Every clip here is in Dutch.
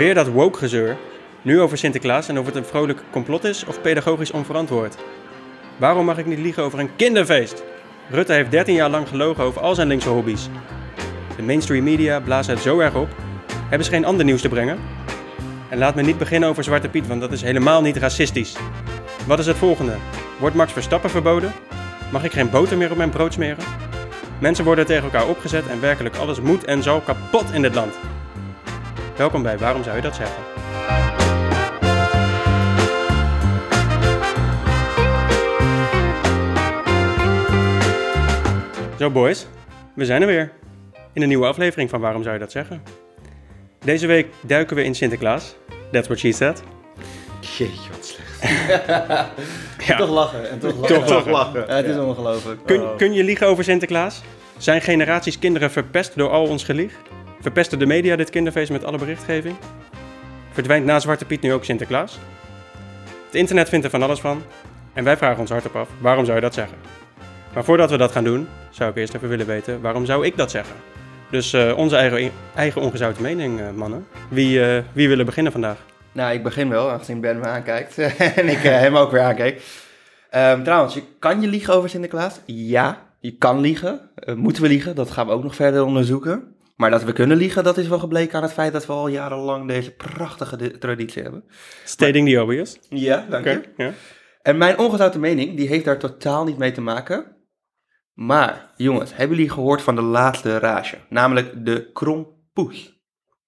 Weer dat woke-gezeur. Nu over Sinterklaas en of het een vrolijk complot is of pedagogisch onverantwoord. Waarom mag ik niet liegen over een kinderfeest? Rutte heeft 13 jaar lang gelogen over al zijn linkse hobby's. De mainstream media blazen het zo erg op. Hebben ze geen ander nieuws te brengen? En laat me niet beginnen over Zwarte Piet, want dat is helemaal niet racistisch. Wat is het volgende? Wordt Max Verstappen verboden? Mag ik geen boter meer op mijn brood smeren? Mensen worden tegen elkaar opgezet en werkelijk alles moet en zal kapot in dit land. Welkom bij Waarom zou je dat zeggen? Zo boys, we zijn er weer. In een nieuwe aflevering van Waarom zou je dat zeggen? Deze week duiken we in Sinterklaas. That's what she said. Jeetje, wat slecht. Ja. Toch lachen en toch lachen. Toch lachen. lachen. Ja, het is ongelooflijk. Kun, Oh. kun je liegen over Sinterklaas? Zijn generaties kinderen verpest door al ons gelieg? Verpesten de media dit kinderfeest met alle berichtgeving? Verdwijnt na Zwarte Piet nu ook Sinterklaas? Het internet vindt er van alles van. En wij vragen ons hardop af, waarom zou je dat zeggen? Maar voordat we dat gaan doen, zou ik eerst even willen weten, waarom zou ik dat zeggen? Dus eh, onze eigen, eigen ongezouten mening, eh, mannen. Wie, eh, wie willen beginnen vandaag? Nou, ik begin wel, aangezien Ben me aankijkt. en ik hem ook weer aankeek. Ehm, trouwens, kan je liegen over Sinterklaas? Ja, je kan liegen. Moeten we liegen? Dat gaan we ook nog verder onderzoeken. Maar dat we kunnen liegen, dat is wel gebleken aan het feit dat we al jarenlang deze prachtige di- traditie hebben. Stating the obvious. Ja, dank Oké, ja. En mijn ongezouten mening, die heeft daar totaal niet mee te maken. Maar, jongens, hebben jullie gehoord van de laatste rage? Namelijk de krompoes.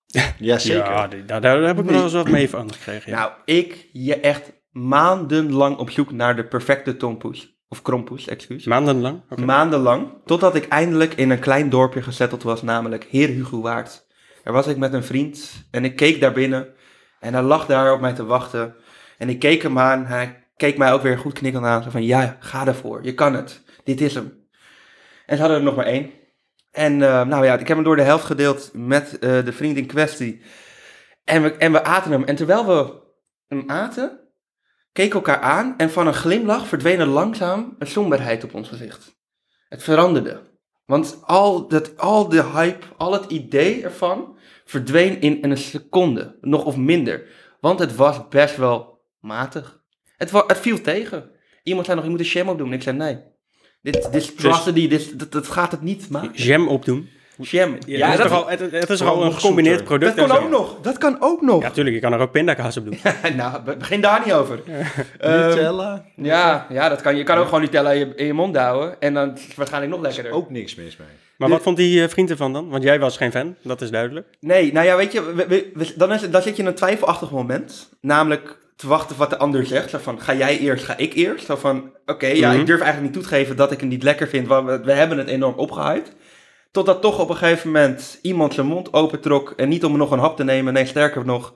Jazeker. Ja, die- daar, daar heb ik wel eens wat mee van gekregen. ja. Nou, ik je echt maandenlang op zoek naar de perfecte tompoes. Of krompoes, excuus. Maandenlang? Oké. Maandenlang, totdat ik eindelijk in een klein dorpje gezetteld was, namelijk Heer Hugo Waard. Daar was ik met een vriend en ik keek daar binnen en hij lag daar op mij te wachten. En ik keek hem aan, hij keek mij ook weer goed knikkend aan. Zo van, ja, ga ervoor, je kan het. Dit is hem. En ze hadden er nog maar één. En eh, nou ja, ik heb hem door de helft gedeeld met eh, de vriend in kwestie. En we, en we aten hem. En terwijl we hem aten, keken elkaar aan en van een glimlach verdween er langzaam een somberheid op ons gezicht. Het veranderde. Want al, dat, al de hype, al het idee ervan verdween in een seconde, nog of minder. Want het was best wel matig. Het, wa- het viel tegen. Iemand zei nog, je moet een sham opdoen. Ik zei, nee. Dit, dit atrocity, dit, dat, dat gaat het niet maken. Jam opdoen. Jam. Ja, het is, dat, toch al, het, het is toch al een gecombineerd zoeter. product. dat kan ook nog. Dat kan ook nog. Ja, tuurlijk. Je kan er ook pindakaas op doen. nou, be- begin daar niet over. Ehm, Nutella. Ja, ja, dat kan. Je kan ook gewoon Nutella in je, in je mond houden. En dan is het waarschijnlijk nog lekkerder. Ook niks mis mee. Maar De- wat vond die eh, vriend ervan dan? Want jij was geen fan, dat is duidelijk. Nee, nou ja, weet je, we- we- we- dan, is, dan zit je in een twijfelachtig moment. Namelijk te wachten wat de ander zegt. Zo van, ga jij eerst, ga ik eerst? Zo van, oké, ja, Mhm. ik durf eigenlijk niet toe te geven dat ik het niet lekker vind. Want we, we hebben het enorm opgehyped. Totdat toch op een gegeven moment iemand zijn mond opentrok. En niet om nog een hap te nemen, nee, sterker nog.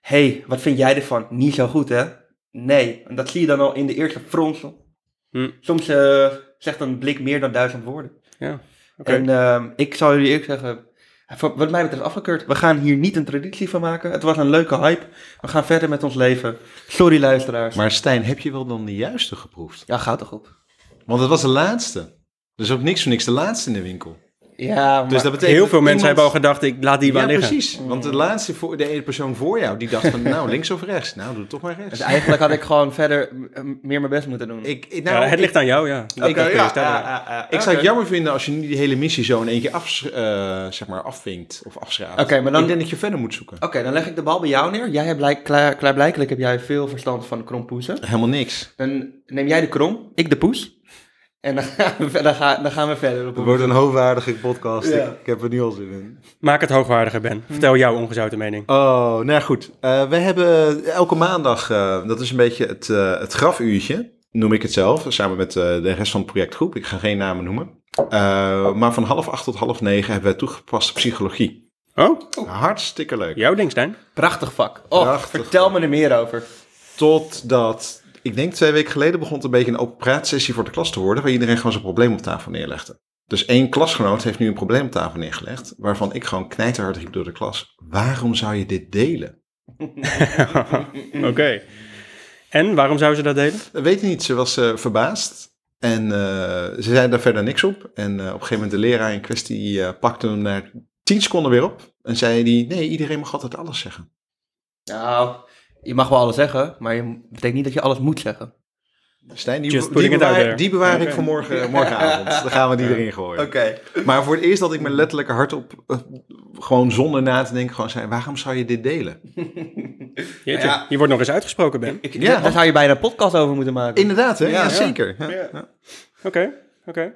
hey, wat vind jij ervan? Niet zo goed, hè? Nee, en dat zie je dan al in de eerste fronsel. Hm. Soms eh, zegt een blik meer dan duizend woorden. Ja, oké. En ehm, ik zou jullie eerlijk zeggen, wat mij betreft afgekeurd. We gaan hier niet een traditie van maken. Het was een leuke hype. We gaan verder met ons leven. Sorry luisteraars. Maar Stijn, heb je wel dan de juiste geproefd? Ja, gaat toch op. Want het was de laatste. Dus ook niks voor niks de laatste in de winkel. Ja, maar... Dus dat betekent Heel veel mensen iemand- hebben al gedacht, ik laat die Ja, wel liggen. precies. Want de laatste, voor, de ene persoon voor jou, die dacht van, nou, links of rechts? Nou, doe het toch maar rechts. Dus eigenlijk had ik gewoon verder meer mijn best moeten doen. Ik, ik- Ja, nou, het ik- ligt aan jou, ja. ik- ja, ja, ja. Ik zou het jammer vinden als je nu die hele missie zo in één keer af, eh, zeg maar, afvinkt of afschraapt. Oké, maar dan- Ik denk dat je verder moet zoeken. Oké, dan leg ik de bal bij jou neer. Jij hebt blijk, klaar, klaarblijkelijk heb jij veel verstand van krompoezen. Helemaal niks. Dan neem jij de krom, ik de poes. En dan gaan we, verder- dan gaan, dan gaan we verder. Op Het wordt een hoogwaardige podcast. Ja. Ik, heb er nu al zin in. Maak het hoogwaardiger, Ben. Vertel jouw ongezouten mening. Oh, nou ja, goed. Eh, we hebben elke maandag, eh, dat is een beetje het, eh, het grafuurtje, noem ik het zelf, samen met eh, de rest van de projectgroep. Ik ga geen namen noemen. Eh, maar van half acht tot half negen hebben wij toegepaste psychologie. Oh, Hartstikke leuk. jouw ding, Stijn. Prachtig vak. Oh, Prachtig vertel me er meer over. Totdat, ik denk twee weken geleden, begon het een beetje een open praatsessie voor de klas te worden, waar iedereen gewoon zijn probleem op tafel neerlegde. Dus één klasgenoot heeft nu een probleem op tafel neergelegd, waarvan ik gewoon knijterhard riep door de klas. Waarom zou je dit delen? Oké. En waarom zou ze dat delen? Dat weet ik niet, ze was eh, verbaasd. En eh, ze zei daar verder niks op. En eh, op een gegeven moment de leraar in kwestie eh, pakte hem na tien seconden weer op. En zei die, nee, iedereen mag altijd alles zeggen. Nou, je mag wel alles zeggen, maar je betekent niet dat je alles moet zeggen. Stijn, die, Just bewaar, there. die bewaar ik voor morgen, morgenavond. Dan gaan we die erin gooien. Oké. Maar voor het eerst dat ik me letterlijk hardop, eh, gewoon zonder na te denken, gewoon zei, waarom zou je dit delen? Jeetje, Ja. Je wordt nog eens uitgesproken, Ben. Ik, Ja. Daar zou je bijna een podcast over moeten maken. Inderdaad, hè? Ja, Ja. zeker. Ja. Ja. Ja. Oké, oké.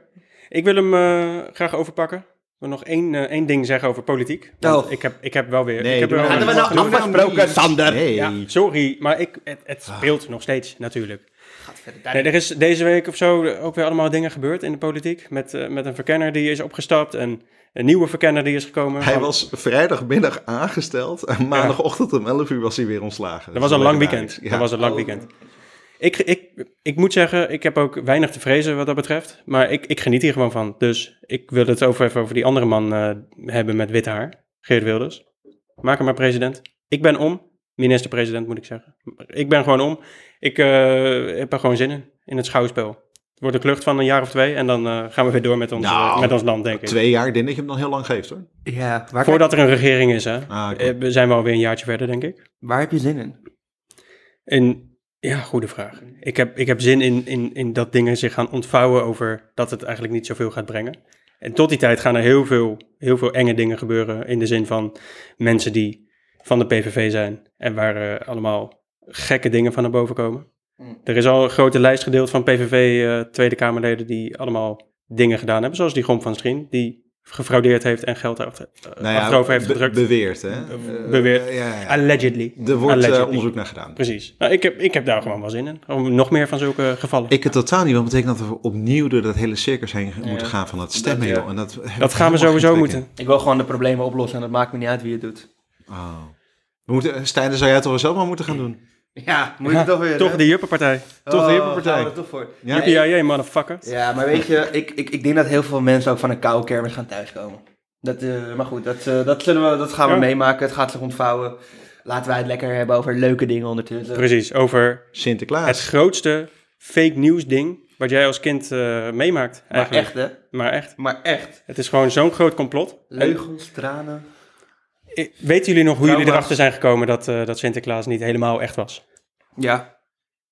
Ik wil hem eh, graag overpakken. Wil nog één, eh, één ding zeggen over politiek. Want Oh. ik, heb, ik heb wel weer... Nee, ik heb wel Hadden we nou afgesproken. Sander? Nee. Ja, sorry, maar ik, het, het Ah. speelt nog steeds natuurlijk. Nee, er is deze week of zo ook weer allemaal dingen gebeurd in de politiek. Met, eh, met een verkenner die is opgestapt en een nieuwe verkenner die is gekomen. Hij was vrijdagmiddag aangesteld en maandagochtend om 11 uur was hij weer ontslagen. Dat was een lang weekend. Dat was een lang Oh. weekend. Ik, ik, ik moet zeggen, ik heb ook weinig te vrezen wat dat betreft. Maar ik, ik geniet hier gewoon van. Dus ik wil het over, even over die andere man eh, hebben met wit haar. Geert Wilders. Maak hem maar president. Ik ben om. Minister-president moet ik zeggen. Ik ben gewoon om. Ik eh, heb er gewoon zin in. In het schouwspel. Het wordt een klucht van een jaar of twee. En dan eh, gaan we weer door met ons, Nou, met ons land, denk ik. Twee jaar, ik denk je hem dan heel lang geeft hoor. Ja, waar, Voordat er een regering is, hè. Ah. Eh, We zijn wel weer een jaartje verder, denk ik. waar heb je zin in? En ja, goede vraag. Ik heb, ik heb zin in, in, in dat dingen zich gaan ontvouwen over dat het eigenlijk niet zoveel gaat brengen. En tot die tijd gaan er heel veel, heel veel enge dingen gebeuren. In de zin van mensen die van de PVV zijn. En waar eh, allemaal gekke dingen van naar boven komen. Mm. Er is al een grote lijst gedeeld van PVV eh, Tweede Kamerleden die allemaal dingen gedaan hebben. Zoals die Gomp van Strien, die gefraudeerd heeft en geld achter, Nou ja, achterover heeft be- gedrukt. beweerd hè. Be- Eh, beweerd. ja, ja, ja. Allegedly. Er wordt eh, onderzoek naar gedaan. Precies. Nou, ik, heb, ik heb daar gewoon wel zin in. Om nog meer van zulke gevallen. Ik het totaal niet, want dat betekent dat we opnieuw door dat hele circus heen Ja. moeten gaan van het stemmen. Dat, ja. joh. En dat, dat gaan we sowieso moeten. Ik wil gewoon de problemen oplossen en het maakt me niet uit wie het doet. Oh. We moeten, Stijn, dat zou jij toch wel zelf maar moeten gaan doen? Ja, moet je Ja, toch weer. Toch hè? de Juppenpartij. toch de Oh, Juppenpartij. er toch voor. Ja, Jippie, ja, jij, motherfuckers. Ja, maar weet je, ik, ik, ik denk dat heel veel mensen ook van een koude kermis gaan thuiskomen. Dat, eh, maar goed, dat, eh, dat, zullen we, dat gaan we Ja. meemaken. Het gaat zich ontvouwen. Laten wij het lekker hebben over leuke dingen ondertussen. Precies, over Sinterklaas. het grootste fake news ding wat jij als kind eh, meemaakt. Maar Eigenlijk. echt, hè? Maar echt. Maar echt. Het is gewoon zo'n groot complot. Leugens, tranen. En, weten jullie nog hoe jullie erachter zijn gekomen dat, eh, dat Sinterklaas niet helemaal echt was? Ja.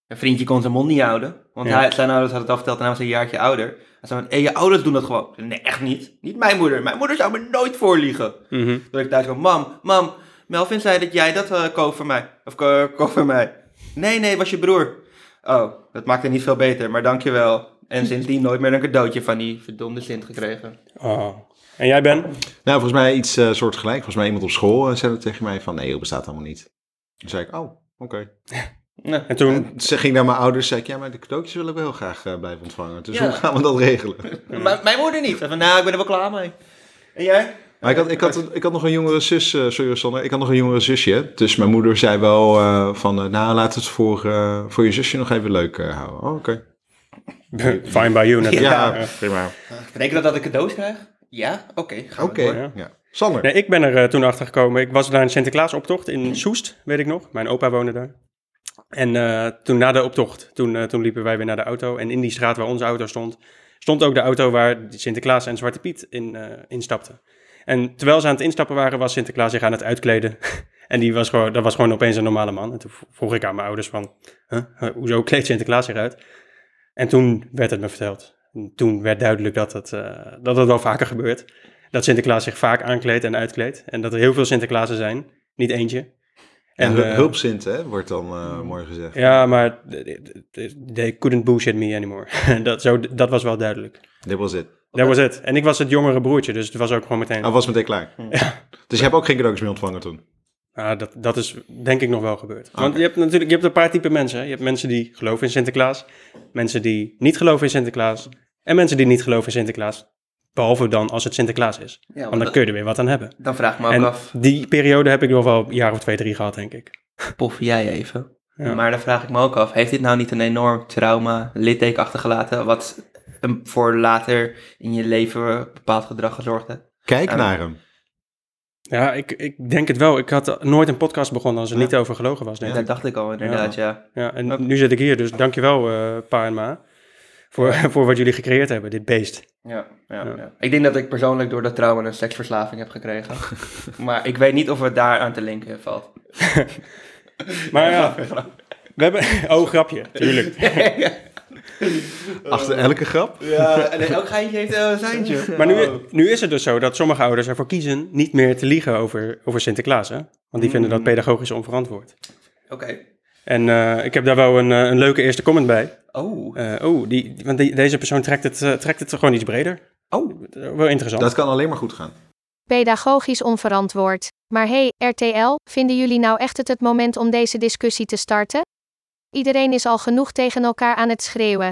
Een vriendje kon zijn mond niet houden. Want Ja. hij, zijn ouders hadden het al verteld en hij was een jaartje ouder. Hij zei van, hé, je ouders doen dat gewoon. Zei, Nee, echt niet. Niet mijn moeder. Mijn moeder zou me nooit voorliegen. Mhm. Dat ik thuis kwam, mam, mam, Melvin zei dat jij dat eh koopt voor mij. Of ko- koopt voor mij. Nee, nee, was je broer. Oh, dat maakt het niet veel beter, maar dankjewel. En sindsdien nooit meer een cadeautje van die verdomde Sint gekregen. Oh. En jij Ben? Nou, volgens mij iets eh soortgelijk. Volgens mij iemand op school eh, zei dat tegen mij van, nee, dat bestaat allemaal niet. Toen zei ik, oh, oké. Nee. En toen? En Ze ging naar mijn ouders, zei ik, ja, maar de cadeautjes wil ik wel graag eh, blijven ontvangen. Dus Ja. hoe gaan we dat regelen? Maar mijn moeder niet. Zei Van, nou, ik ben er wel klaar mee. En jij? Maar ik had, ik, had, ik had nog een jongere zus, eh, sorry Sander, ik had nog een jongere zusje. Dus mijn moeder zei wel eh, van, eh, nou laat het voor, eh, voor je zusje nog even leuk eh, houden. Oh, oké. Fine by you natuurlijk. Ja, Ja. prima. Betekent dat dat ik cadeaus krijg? Ja? Oké, gaan we Oké, door. Ja. ja. Sander. Nee, ik ben er eh, toen achter gekomen. Ik was naar een Sinterklaasoptocht in Soest, weet ik nog. Mijn opa woonde daar. En eh, toen na de optocht, toen, eh, toen liepen wij weer naar de auto. En in die straat waar onze auto stond, stond ook de auto waar Sinterklaas en Zwarte Piet in eh, instapten. En terwijl ze aan het instappen waren, was Sinterklaas zich aan het uitkleden. en die was gewoon, dat was gewoon opeens een normale man. En toen vroeg ik aan mijn ouders van, huh? hoezo kleedt Sinterklaas zich uit? En toen werd het me verteld. En toen werd duidelijk dat het, eh, dat het wel vaker gebeurt. Dat Sinterklaas zich vaak aankleedt en uitkleedt. En dat er heel veel Sinterklaasen zijn, niet eentje. En eh, hulpsint, hè, wordt dan eh, mooi gezegd. Ja, maar they couldn't bullshit me anymore. dat, zo, dat was wel duidelijk. Dit was het. Dat was het. En ik was het jongere broertje, dus het was ook gewoon meteen... Hij was meteen klaar. Dus je hebt ook geen cadeautjes meer ontvangen toen? Ah, dat, dat is denk ik nog wel gebeurd. Want je hebt natuurlijk je hebt een paar typen mensen. hè. Je hebt mensen die geloven in Sinterklaas, mensen die niet geloven in Sinterklaas en mensen die niet geloven in Sinterklaas. Behalve dan als het Sinterklaas is. Ja, Want want dan kun je er weer wat aan hebben. dan vraag ik me ook En af, die periode heb ik nog wel een jaar of twee, drie gehad, denk ik. poff jij even. Ja. Maar dan vraag ik me ook af, heeft dit nou niet een enorm trauma, litteken achtergelaten, wat voor later in je leven bepaald gedrag gezorgd heeft? Kijk Ja. naar hem. Ja, ik, ik denk het wel. Ik had nooit een podcast begonnen als er Ja. niet over gelogen was, denk Dat ik. dacht ik al inderdaad, ja. Ja, en nu zit ik hier, dus dankjewel, eh pa en ma. voor, voor wat jullie gecreëerd hebben, dit beest. Ja, ja, Ja. ja. Ik denk dat ik persoonlijk door dat trauma een seksverslaving heb gekregen. maar ik weet niet of het daar aan te linken valt. Maar ja, we hebben... Oh, grapje, tuurlijk. Achter elke grap. ja, en elk geintje heeft een seintje. Maar nu, nu is het dus zo dat sommige ouders ervoor kiezen niet meer te liegen over, over Sinterklaas, hè? Want die vinden dat pedagogisch onverantwoord. Oké. En eh, ik heb daar wel een, eh, een leuke eerste comment bij. Oh. Eh, oh, die, want die- deze persoon trekt het, eh, trekt het gewoon iets breder. Oh. Eh, Wel interessant. Dat kan alleen maar goed gaan. Pedagogisch onverantwoord. Maar hey, RTL, vinden jullie nou echt het het moment om deze discussie te starten? Iedereen is al genoeg tegen elkaar aan het schreeuwen.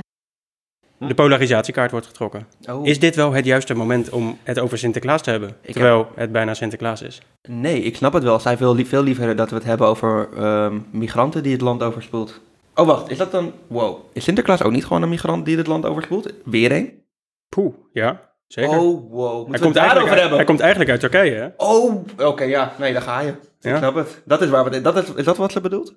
De polarisatiekaart wordt getrokken. oh. Is dit wel het juiste moment om het over Sinterklaas te hebben? heb- terwijl het bijna Sinterklaas is. Nee, ik snap het wel. Zij wil li- veel liever dat we het hebben over ehm, migranten die het land overspoelt. Oh, wacht. Is dat dan... Wow. Is Sinterklaas ook niet gewoon een migrant die het land overspoelt? Weer een? Poeh, ja, zeker. Oh, wow. hij, Moeten we komt het daarover eigenlijk, uit- hebben? hij komt eigenlijk uit Turkije, hè? Oh, oké, ja. Nee, daar ga je. Ja. Ik snap het. Dat is waar we... Dat is, is dat wat ze bedoelt?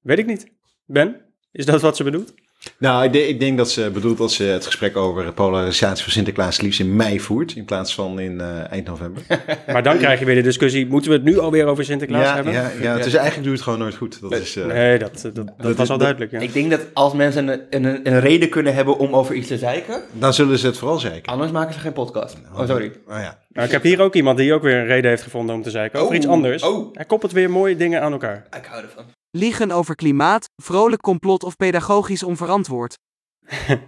Weet ik niet. Ben, is dat wat ze bedoelt? Nou, ik, denk- ik denk dat ze bedoelt dat ze het gesprek over polarisatie van Sinterklaas liefst in mei voert. In plaats van in eh, eind november. Maar dan krijg je weer de discussie, moeten we het nu alweer over Sinterklaas ja, hebben? ja, ja, het is eigenlijk doet het gewoon nooit goed. Dat is, eh, Nee, dat, dat, dat, Dat was is- al duidelijk, ja. Ik denk dat als mensen een, een, een reden kunnen hebben om over iets te zeiken, Dan zullen ze het vooral zeiken. anders maken ze geen podcast. Oh, sorry. Oh, ja. Nou, ik heb hier ook iemand die ook weer een reden heeft gevonden om te zeiken over Oh, iets anders. oh. Hij koppelt weer mooie dingen aan elkaar. Ik hou ervan. Liegen over klimaat, vrolijk complot of pedagogisch onverantwoord.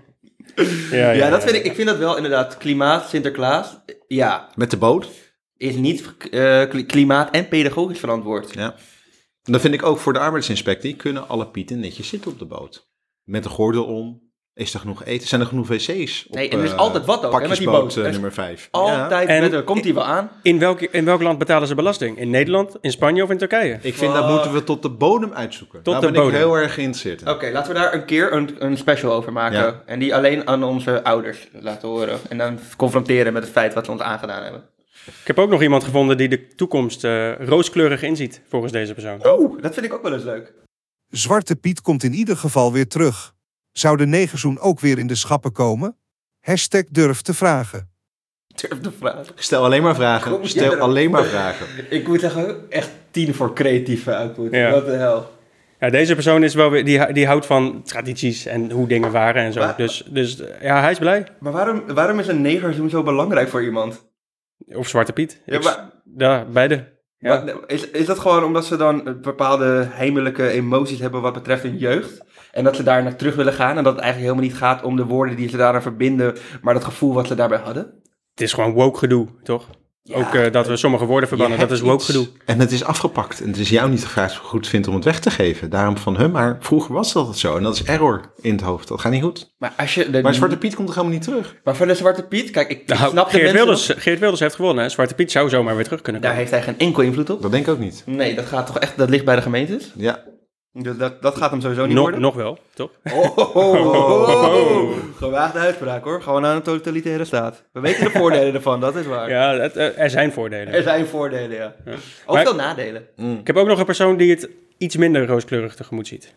Ja, Ja, dat vind ik, ik vind dat wel inderdaad. Klimaat, Sinterklaas, ja, Met de boot. is niet eh, kli- klimaat en pedagogisch verantwoord. Ja. En dat vind ik ook voor de arbeidsinspectie. Kunnen alle pieten netjes zitten op de boot? Met een gordel om. Is er genoeg eten? Zijn er genoeg wc's? Op, Nee, en er is eh, altijd wat ook, hè, met die pakjesboot, boot. eh, Er nummer 5. Altijd En- een, komt die wel aan? In welk, in welk land betalen ze belasting? In Nederland, in Spanje of in Turkije? Ik vind dat moeten we tot de bodem uitzoeken. Tot Daar de ben bodem. ik heel erg geïnteresseerd in. Oké, laten we daar een keer een, een special over maken. Ja. En die alleen aan onze ouders laten horen. En dan confronteren met het feit wat ze ons aangedaan hebben. Ik heb ook nog iemand gevonden die de toekomst eh, rooskleurig inziet, volgens deze persoon. Oeh, dat vind ik ook wel eens leuk. Zwarte Piet komt in ieder geval weer terug. Zou de negerzoen ook weer in de schappen komen? Hashtag durf te vragen. Durf de vraag. Stel alleen maar vragen. Kom, Stel ja. alleen maar vragen. Ik moet zeggen, echt tien voor creatieve output. Ja. Wat de hel. Ja, deze persoon is wel weer, die, die houdt van tradities en hoe dingen waren en zo. Dus, dus ja, hij is blij. Maar waarom, waarom is een negerzoen zo belangrijk voor iemand? Of Zwarte Piet. Ja, maar- ja, beide. Ja. Is, is dat gewoon omdat ze dan bepaalde heimelijke emoties hebben wat betreft hun jeugd? En dat ze daar naar terug willen gaan en dat het eigenlijk helemaal niet gaat om de woorden die ze daaraan verbinden, maar dat gevoel wat ze daarbij hadden? Het is gewoon woke gedoe, toch? ook eh, dat we sommige woorden verbannen, dat is woke gedoe. En het is afgepakt. En het is jou niet gevraagd of je het goed vindt om het weg te geven. Daarom van hem. Maar vroeger was dat het zo. En dat is error in het hoofd. Dat gaat niet goed. Maar, als je de, Maar Zwarte Piet komt toch helemaal niet terug? maar voor de Zwarte Piet, kijk, ik, ik Nou, snap de Geert, mensen Wilders, nog. Geert Wilders heeft gewonnen. Hè? Zwarte Piet zou zomaar weer terug kunnen Daar komen. heeft hij geen enkel invloed op. Dat denk ik ook niet. Nee, dat gaat toch echt, dat ligt bij de gemeentes. Ja. Dus dat, dat gaat hem sowieso niet Nog, worden. nog wel, toch? Oh, oh, oh, oh. Gewaagde uitspraak hoor. Gewoon aan een totalitaire staat. We weten de voordelen ervan, dat is waar. Ja, het, eh, er zijn voordelen. Er zijn voordelen, ja. Ook Maar- veel nadelen. Ik heb ook nog een persoon die het iets minder rooskleurig tegemoet ziet.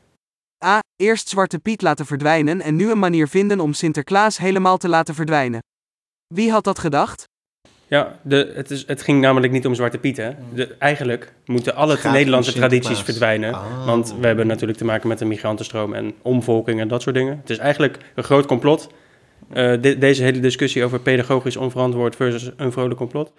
A. Eerst Zwarte Piet laten verdwijnen en nu een manier vinden om Sinterklaas helemaal te laten verdwijnen. Wie had dat gedacht? Ja, de, het, is, het ging namelijk niet om Zwarte Piet. Hè? De, eigenlijk moeten alle Nederlandse tradities verdwijnen. Ah. Want we hebben natuurlijk te maken met een migrantenstroom en omvolking en dat soort dingen. Het is eigenlijk een groot complot. eh, de- deze hele discussie over pedagogisch onverantwoord versus een vrolijk complot.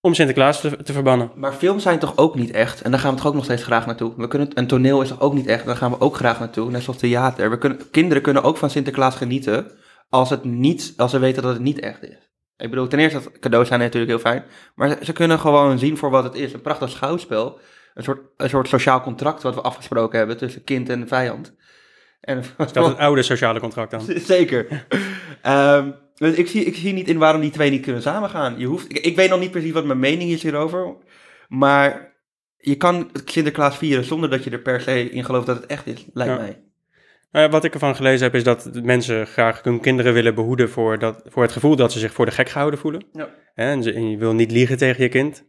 Om Sinterklaas te, te verbannen. Maar films zijn toch ook niet echt? En daar gaan we toch ook nog steeds graag naartoe. We kunnen, een toneel is toch ook niet echt? Daar gaan we ook graag naartoe. Net zoals theater. We kunnen, kinderen kunnen ook van Sinterklaas genieten. Als, het niet, als ze weten dat het niet echt is. Ik bedoel, ten eerste, dat cadeaus zijn natuurlijk heel fijn. Maar ze, kunnen gewoon zien voor wat het is. Een prachtig schouwspel. Een soort, een soort sociaal contract wat we afgesproken hebben tussen kind en vijand. En, Dat is het oude sociale contract dan. Zeker. Dus ik zie, ik zie niet in waarom die twee niet kunnen samengaan. Je hoeft, ik, ik weet nog niet precies wat mijn mening is hierover. Maar je kan Sinterklaas vieren zonder dat je er per se in gelooft dat het echt is, lijkt Ja. mij. Ja, wat ik ervan gelezen heb, is dat mensen graag hun kinderen willen behoeden voor, dat, voor het gevoel dat ze zich voor de gek gehouden voelen. Ja. En, ze- en je wil niet liegen tegen je kind.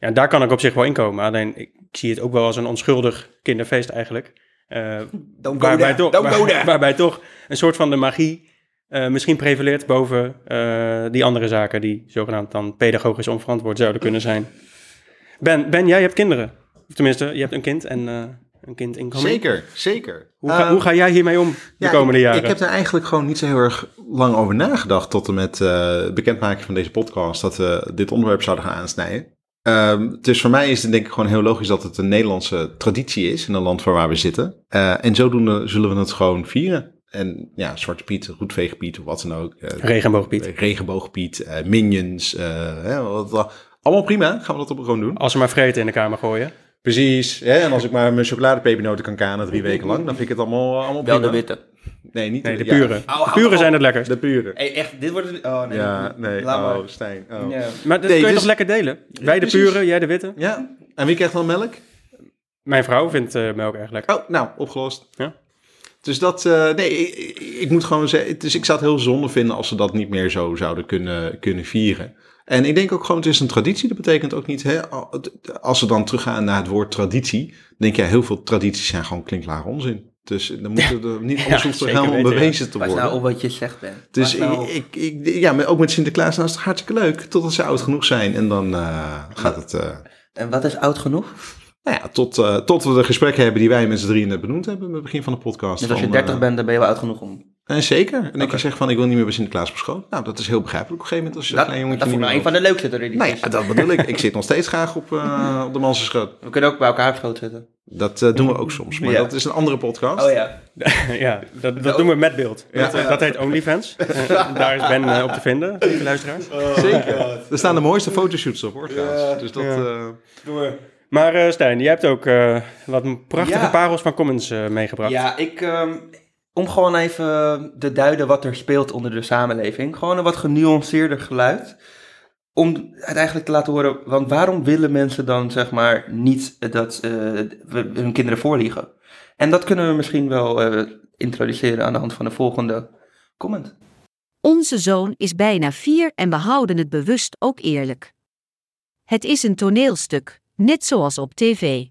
Ja, daar kan ik op zich wel in komen. Alleen ik zie het ook wel als een onschuldig kinderfeest eigenlijk. Eh, Don't waarbij, there, toch, don't waar- waarbij toch een soort van de magie eh, misschien prevaleert boven eh, die andere zaken die zogenaamd dan pedagogisch onverantwoord zouden kunnen zijn. Ben, ben jij hebt kinderen. Of tenminste, je hebt een kind en eh, een kind inkomen. Zeker, zeker. Hoe ga, hoe ga jij hiermee om de Ja, komende ik, jaren? Ik heb er eigenlijk gewoon niet zo heel erg lang over nagedacht tot en met eh, bekendmaken van deze podcast dat we dit onderwerp zouden gaan aansnijden. Ehm, dus voor mij is het denk ik gewoon heel logisch dat het een Nederlandse traditie is in een land waar waar we zitten. Eh, en zodoende zullen we het gewoon vieren. En ja, Zwarte Piet, Roetveegpiet of wat dan ook. eh, Regenboogpiet. Regenboogpiet, Minions, allemaal prima. Gaan we dat op gewoon doen. Als ze maar vreten in de kamer gooien. Precies. Hè? En als ik maar mijn chocoladepepernoten kan kanen drie weken lang, dan vind ik het allemaal, allemaal Wel prima. de witte. Nee, niet Nee, de ja, pure. Au, De pure zijn het lekkerst. De pure. Hey, echt, dit wordt... het- Oh, nee. Ja, nee. Laat maar. Oh, Stijn. Oh. Ja. Ja. Maar dat Nee, kun je dus- toch lekker delen? Wij de precies. pure, jij de witte. En wie krijgt dan melk? Mijn vrouw vindt eh, melk erg lekker. Oh, nou, opgelost. Ja. Dus dat, eh, nee, ik, ik- ik moet gewoon zeggen, dus ik zou het heel zonde vinden als ze dat niet meer zo zouden kunnen, kunnen vieren. En ik denk ook gewoon, het is een traditie. Dat betekent ook niet, hè, als we dan teruggaan naar het woord traditie, denk je, heel veel tradities zijn gewoon klinklare onzin. Dus dan moeten er niet alles hoeft er zeker helemaal weten, ja. bewezen te Pas worden. nou op wat je zegt, Ben. Dus Pas nou ik, ik, ja, maar ook met Sinterklaas, nou is het hartstikke leuk. Totdat ze oud genoeg zijn. En dan eh, gaat het, eh, En wat is oud genoeg? nou ja, tot, eh, tot we de gesprekken hebben die wij met z'n drieën benoemd hebben. Met het begin van de podcast. Dus als je Van, 30 eh, bent, dan ben je wel oud genoeg om... En zeker. En ik zeg van, ik wil niet meer bij Sinterklaas op schoot. Nou, dat is heel begrijpelijk op een gegeven moment. Als je Dat, een klein dat jongetje vond ik nou een van de leukste tradities. Nee, ja, dat bedoel ik. Ik zit nog steeds graag op, eh, op de manse schoot. We kunnen ook bij elkaar op schoot zitten. Dat eh, doen we ook soms. Maar Ja. dat is een andere podcast. Oh ja. ja, dat, dat doen we met beeld. Dat, eh, dat heet OnlyFans. Daar is Ben op te vinden, lieve luisteraars. Zeker. Er staan de mooiste fotoshoots op, hoor, trouwens. Dus dat... Ja. eh, Maar eh, Stijn, jij hebt ook eh, wat prachtige Ja. parels van Commons eh, meegebracht. Ja, ik... ehm, om gewoon even te duiden wat er speelt onder de samenleving. Gewoon een wat genuanceerder geluid. Om het eigenlijk te laten horen, want waarom willen mensen dan zeg maar niet dat eh, hun kinderen voorliegen? En dat kunnen we misschien wel eh, introduceren aan de hand van de volgende comment. Onze zoon is bijna vier en we houden het bewust ook eerlijk. Het is een toneelstuk, net zoals op tv.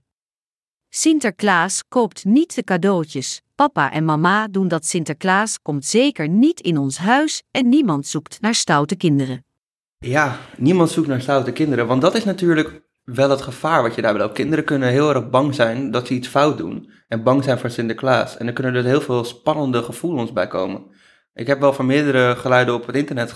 Sinterklaas koopt niet de cadeautjes. Papa en mama doen dat Sinterklaas komt zeker niet in ons huis en niemand zoekt naar stoute kinderen. Ja, niemand zoekt naar stoute kinderen, want dat is natuurlijk wel het gevaar wat je daarbij loopt. Kinderen kunnen heel erg bang zijn dat ze iets fout doen en bang zijn voor Sinterklaas. En er kunnen er heel veel spannende gevoelens bij komen. Ik heb wel van meerdere geluiden op het internet,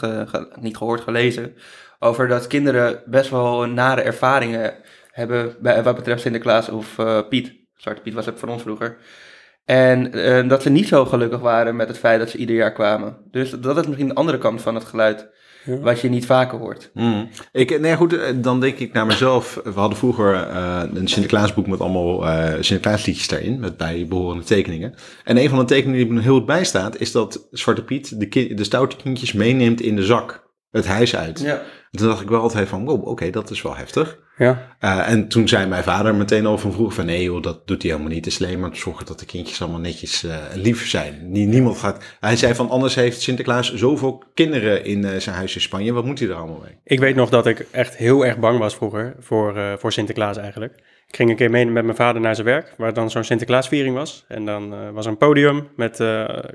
niet gehoord, gelezen, over dat kinderen best wel nare ervaringen hebben bij, wat betreft Sinterklaas of eh, Piet. Zwarte Piet was het voor ons vroeger. En eh, dat ze niet zo gelukkig waren met het feit dat ze ieder jaar kwamen. Dus dat is misschien de andere kant van het geluid, Ja. wat je niet vaker hoort. Mm. Ik, nee, goed, eh, dan denk ik naar mezelf. We hadden vroeger eh, een Sinterklaasboek met allemaal eh Sinterklaasliedjes daarin, met bijbehorende tekeningen. En een van de tekeningen die me heel goed bij staat, is dat Zwarte Piet de, ki- de stoute kindjes meeneemt in de zak. Het huis uit. Ja. En toen dacht ik wel altijd van, wow, oké, dat is wel heftig. Ja. Eh, en toen zei mijn vader meteen al van vroeger van, nee joh, dat doet hij helemaal niet. Het is alleen maar te zorgen dat de kindjes allemaal netjes eh, lief zijn. Nie- niemand gaat... Hij zei van, anders heeft Sinterklaas zoveel kinderen in eh, zijn huis in Spanje. Wat moet hij er allemaal mee? Ik weet nog dat ik echt heel erg bang was vroeger voor, voor Sinterklaas eigenlijk. Ik ging een keer mee met mijn vader naar zijn werk, waar dan zo'n Sinterklaasviering was. En dan was er een podium met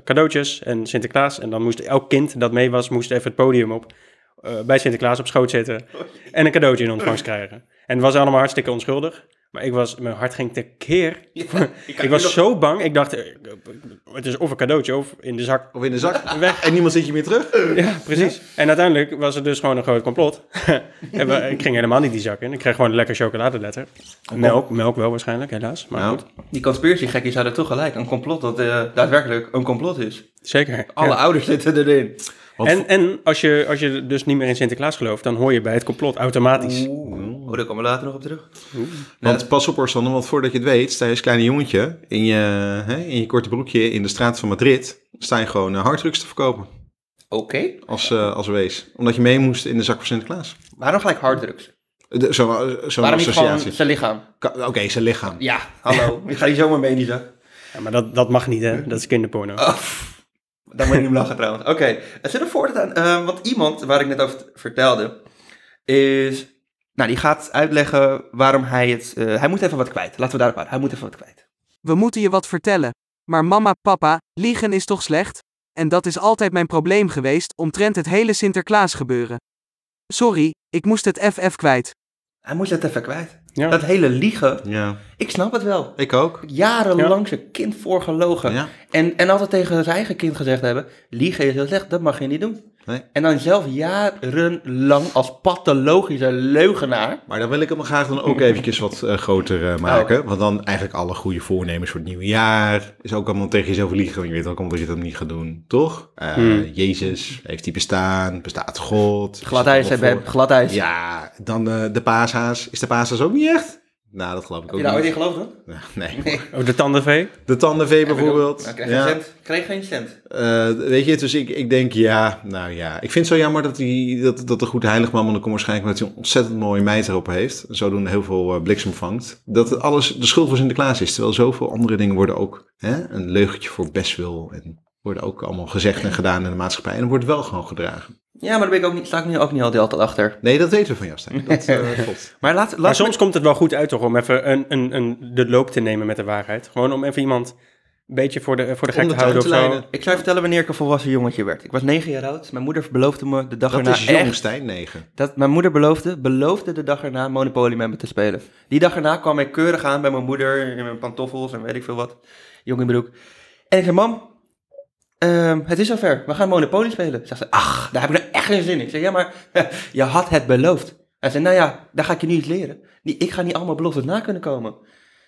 cadeautjes en Sinterklaas. En dan moest elk kind dat mee was, moest even het podium op. bij Sinterklaas op schoot zitten en een cadeautje in ontvangst krijgen. En het was allemaal hartstikke onschuldig. Maar ik was, mijn hart ging tekeer. Ik was zo bang. Ik dacht, eh, het is of een cadeautje of in de zak. Of in de zak. Weg. En niemand zit je meer terug? Ja, precies. En uiteindelijk was het dus gewoon een groot complot. en we- ik ging helemaal niet die zak in. Ik kreeg gewoon een lekker chocoladeletter. Melk, melk wel waarschijnlijk, helaas. Maar Nou, goed, Die conspiracy-gekkies hadden toch gelijk. Een complot dat eh, daadwerkelijk een complot is. zeker. Alle Ja. ouders zitten erin. Want- En, en als, je, als je dus niet meer in Sinterklaas gelooft, dan hoor je bij het complot automatisch. Oeh, oh, daar komen we later nog op terug. Want pas op hoor, Sander, want voordat je het weet, sta je als kleine jongetje in je, hè, in je korte broekje in de straat van Madrid, sta je gewoon uh, harddrugs te verkopen Oké. als, eh, als wees. Omdat je mee moest in de zak van Sinterklaas. Waarom gelijk harddrugs? De- Zo'n Waarom niet gewoon associatie. zijn lichaam? Oké, zijn lichaam. Ja, hallo. Ik ga niet zomaar mee in die zak. Ja, maar dat, dat mag niet, hè? Dat is kinderporno. Oh, daar moet je niet om lachen trouwens. Oké, het zit er voortaan. eh want iemand waar ik net over vertelde, is... Nou, die gaat uitleggen waarom hij het... eh, hij moet even wat kwijt. Laten we daarop houden. Hij moet even wat kwijt. We moeten je wat vertellen. Maar mama, papa, liegen is toch slecht? en dat is altijd mijn probleem geweest omtrent het hele Sinterklaas gebeuren. Sorry, ik moest het FF kwijt. Hij moest het even kwijt. Ja. Dat hele liegen, Ja, ik snap het wel. ik ook. Jarenlang zijn kind voorgelogen. Ja. En, en altijd tegen zijn eigen kind gezegd hebben: liegen is heel slecht, dat mag je niet doen. Nee. En dan zelf jarenlang als pathologische leugenaar. Maar dan wil ik hem graag dan ook eventjes wat eh, groter eh, maken. Want dan eigenlijk alle goede voornemens voor het nieuwe jaar. Is ook allemaal tegen jezelf liegen. want Je weet ook allemaal dat je dat niet gaat doen, toch? Eh, Hmm. Jezus, heeft hij bestaan? Bestaat God? Is Glad het ijs, hè, allemaal babe, voor- glad ijs. Ja, dan de paashaas. Is de paashaas ook niet echt? Nou, dat geloof ik Heb ook je daar ooit in geloofd dan? Nee. Nee. Oh, de tandenvee? De tandenvee bijvoorbeeld. Krijg je Ja. geen cent. Kreeg geen cent. Eh, weet je, dus ik, ik denk ja, nou ja. Ik vind het zo jammer dat, hij, dat, dat de goede heiligman, want dan komt waarschijnlijk omdat hij een ontzettend mooie meid erop heeft. Zodoende heel veel eh, bliksem vangt. Dat het alles de schuld van Sinterklaas is. Terwijl zoveel andere dingen worden ook hè, een leugentje voor bestwil. En worden ook allemaal gezegd en gedaan in de maatschappij. En wordt wel gewoon gedragen. Ja, maar daar ben ik ook niet, sta ik nu ook niet altijd altijd achter. Nee, dat weten we van jou, Stijn. Dat eh, klopt. Maar laat, laat Maar soms komt het wel goed uit toch om even een, een, een, de loop te nemen met de waarheid. Gewoon om even iemand een beetje voor de, voor de gek te de houden of te zo. Ik zou je vertellen wanneer ik een volwassen jongetje werd. Ik was negen jaar oud. Mijn moeder beloofde me de dag Dat erna is jong, echt... Stijn, 9. Dat mijn moeder beloofde, beloofde de dag erna Monopoly met me te spelen. Die dag erna kwam ik keurig aan bij mijn moeder in mijn pantoffels en weet ik veel wat. Jong in broek. En ik zei, mam, ehm, het is zover. We gaan Monopoly spelen. Zegt ze, ach, daar heb ik nou echt geen zin in. Ik zei, ja, maar je had het beloofd. Hij zei, nou ja, daar ga ik je nu iets leren. Ik ga niet allemaal beloftes na kunnen komen.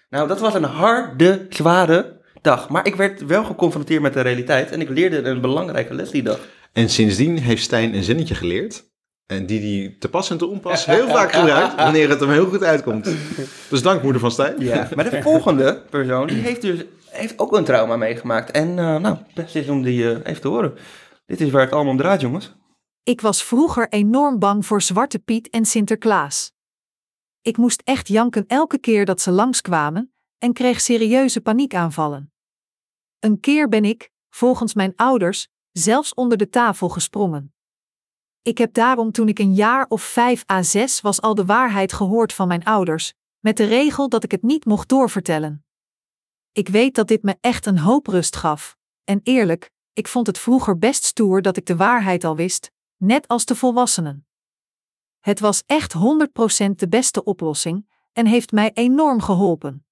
Nou, dat was een harde, zware dag. Maar ik werd wel geconfronteerd met de realiteit en ik leerde een belangrijke les die dag. En sindsdien heeft Stijn een zinnetje geleerd. En die die te pas en te onpas heel vaak gebruikt. Wanneer het hem heel goed uitkomt. Dus dank moeder van Stijn. Ja, maar de volgende persoon, die heeft dus heeft ook een trauma meegemaakt. En eh, nou, het beste is om die eh, even te horen. Dit is waar het allemaal om draait, jongens. Ik was vroeger enorm bang voor Zwarte Piet en Sinterklaas. Ik moest echt janken elke keer dat ze langskwamen en kreeg serieuze paniekaanvallen. Een keer ben ik, volgens mijn ouders, zelfs onder de tafel gesprongen. Ik heb daarom toen ik een jaar of vijf à zes was al de waarheid gehoord van mijn ouders, met de regel dat ik het niet mocht doorvertellen. Ik weet dat dit me echt een hoop rust gaf. En eerlijk, ik vond het vroeger best stoer dat ik de waarheid al wist, net als de volwassenen. Het was echt 100% de beste oplossing en heeft mij enorm geholpen.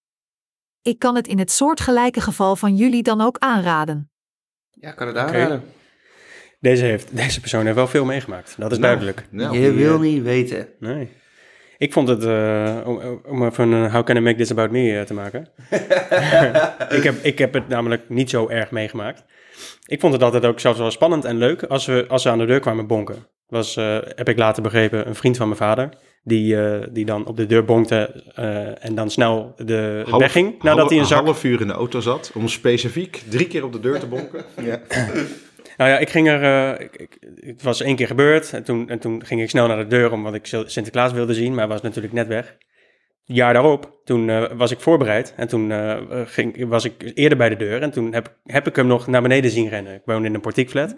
Ik kan het in het soortgelijke geval van jullie dan ook aanraden. Ja, ik kan het aanraden. Deze, heeft, deze persoon heeft wel veel meegemaakt. Dat is duidelijk. Nou, Je wil eh, niet weten. Nee. Ik vond het, eh, om, om even een How Can I Make This About Me eh, te maken. ik, heb, ik heb het namelijk niet zo erg meegemaakt. Ik vond het altijd ook zelfs wel spannend en leuk als we, als we aan de deur kwamen bonken. Was, eh, heb ik later begrepen, een vriend van mijn vader. Die, eh, die dan op de deur bonkte eh, en dan snel de half- wegging. Nadat half- hij een zak... half uur in de auto zat. Om specifiek drie keer op de deur te bonken. Nou ja, ik ging er. eh, ik, ik- het was één keer gebeurd. En toen, en toen ging ik snel naar de deur omdat ik Sinterklaas wilde zien. Maar hij was natuurlijk net weg. Een jaar daarop, toen eh, was ik voorbereid. En toen eh, ging, was ik eerder bij de deur. En toen heb, heb ik hem nog naar beneden zien rennen. Ik woonde in een portiekflat.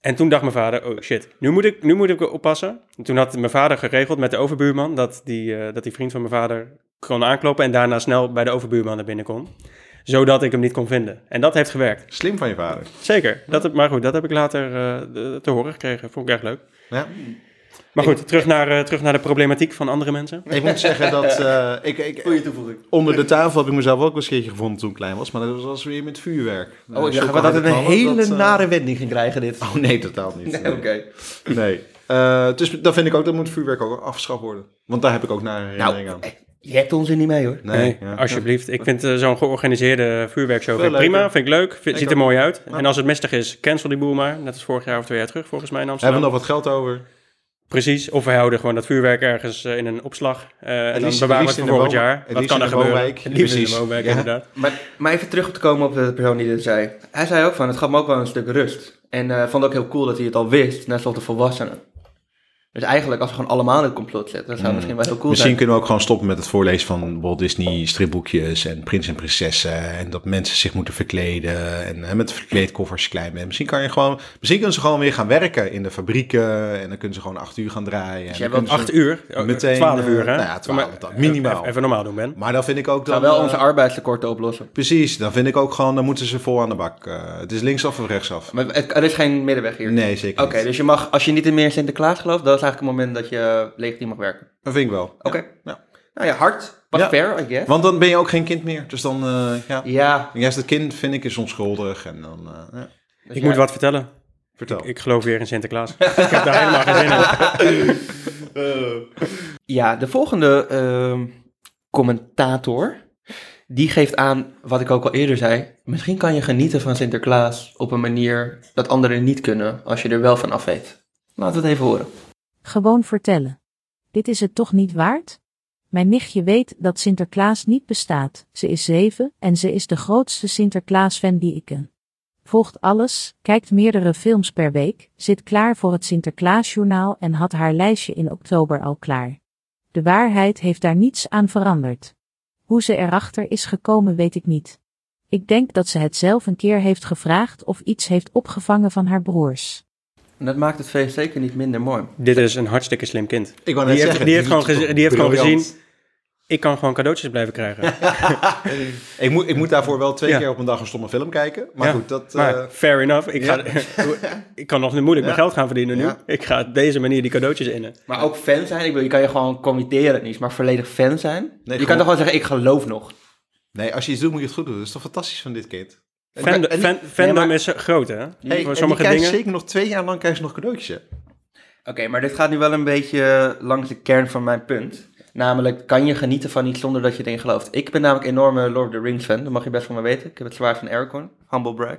En toen dacht mijn vader, oh shit, nu moet ik, nu moet ik oppassen. En toen had mijn vader geregeld met de overbuurman dat die, dat die vriend van mijn vader kon aankloppen en daarna snel bij de overbuurman naar binnen kon. Zodat ik hem niet kon vinden. En dat heeft gewerkt. Slim van je vader. Zeker. Dat heb, maar goed, dat heb ik later eh, te horen gekregen. Vond ik erg leuk. Ja. Maar goed, terug naar, eh, terug naar de problematiek van andere mensen. Ik moet zeggen dat eh, ik, ik, Goeie toevoeging. onder de tafel heb ik mezelf ook een keertje gevonden toen ik klein was. Maar dat was weer met vuurwerk. Oh, ik dacht dat het een hele dat, nare wending ging krijgen, dit. Oh nee, totaal niet. Nee, Oké. Nee. Eh, dus dat vind ik ook, dat moet vuurwerk ook afgeschaft worden. Want daar heb ik ook naar Nou, herinnering aan. Je hebt ons er niet mee, hoor. Nee, ja. alsjeblieft. Ik vind eh, zo'n georganiseerde vuurwerkshow Veel vind ik prima. Vind ik leuk. Vind- Ik ziet er ook. mooi uit. Ja. En als het mistig is, cancel die boel maar. Net als vorig jaar of twee jaar terug, volgens mij in Hebben Amsterdam. we nog wat geld over? Precies. Of we houden gewoon dat vuurwerk ergens eh, in een opslag. eh, en dan bewaren we het in voor volgend jaar. het Wat liefst kan er in de gebeuren? woonwijk. Het liefst in de Precies. woonwijk, Ja. inderdaad. Maar, maar even terug te komen op de persoon die dit zei. Hij zei ook van, het gaf me ook wel een stuk rust. En eh vond ook heel cool dat hij het al wist, net zoals de volwassenen. Dus eigenlijk, als we gewoon allemaal in het complot zetten, dat zou misschien wel heel cool Misschien zijn. kunnen we ook gewoon stoppen met het voorlezen van Walt Disney stripboekjes en prins en prinsessen. En dat mensen zich moeten verkleden en hè, met verkleedkoffers klein. Misschien kan je gewoon, misschien kunnen ze gewoon weer gaan werken in de fabrieken. En dan kunnen ze gewoon acht uur gaan draaien. Dus jij dan wilt Acht uur? Oh, Meteen, Twaalf uur, eh, hè? nou ja, twaalf, Maar- dat minimaal. Even, even normaal doen, Ben. Maar dan vind ik ook dan... wel eh, onze arbeidstekorten oplossen. Precies, dan vind ik ook gewoon, dan moeten ze vol aan de bak. Eh, het is linksaf of rechtsaf. Maar het- er is geen middenweg hier. Nee, zeker Oké, dus je mag, als je niet in meer Sinterklaas gelooft, dat is eigenlijk het moment dat je legitiem mag werken. Dat vind ik wel. Oké. Ja. Nou ja, hard. Ja. fair, I guess. Want dan ben je ook geen kind meer. Dus dan, eh, ja. Ja. Juist het kind vind ik is onschuldig. En dan, eh, ja. dus Ik ja. moet wat vertellen. Vertel. Ik, ik geloof weer in Sinterklaas. ik heb daar helemaal geen zin in. Ja, de volgende ehm, commentator, die geeft aan, wat ik ook al eerder zei, misschien kan je genieten van Sinterklaas op een manier dat anderen niet kunnen, als je er wel van af weet. Laten we het even horen. Gewoon vertellen. Dit is het toch niet waard? Mijn nichtje weet dat Sinterklaas niet bestaat. Ze is zeven en ze is de grootste Sinterklaas-fan die ik ken. Volgt alles, kijkt meerdere films per week, zit klaar voor het Sinterklaasjournaal en had haar lijstje in oktober al klaar. De waarheid heeft daar niets aan veranderd. Hoe ze erachter is gekomen weet ik niet. Ik denk dat ze het zelf een keer heeft gevraagd of iets heeft opgevangen van haar broers. En dat maakt het feest zeker niet minder mooi. Dit is een hartstikke slim kind. Ik wou net Die heeft, zeggen, die heeft, gewoon, die heeft gewoon gezien, ik kan gewoon cadeautjes blijven krijgen. ik, moet, ik moet daarvoor wel twee Ja. keer op een dag een stomme film kijken. Maar Ja, goed, dat... maar eh, fair enough. Ik, ga, ik kan nog niet moeilijk mijn geld gaan verdienen nu. Ik ga op deze manier die cadeautjes innen. Maar ook fan zijn, ik bedoel, je kan je gewoon committeren niet, maar volledig fan zijn. je kan toch gewoon zeggen, ik geloof nog. nee, als je iets doet, moet je het goed doen. Dat is toch fantastisch van dit kind? Fandom, En fan, fandom maar- is groot, hè? Hey, Voor en die sommige dingen. zeker nog twee jaar lang krijgt ze nog cadeautjes. Oké, maar dit gaat nu wel een beetje langs de kern van mijn punt. Namelijk, kan je genieten van iets zonder dat je erin gelooft? Ik ben namelijk een enorme Lord of the Rings fan, dat mag je best van me weten. Ik heb het zwaard van Aragorn, humble brag.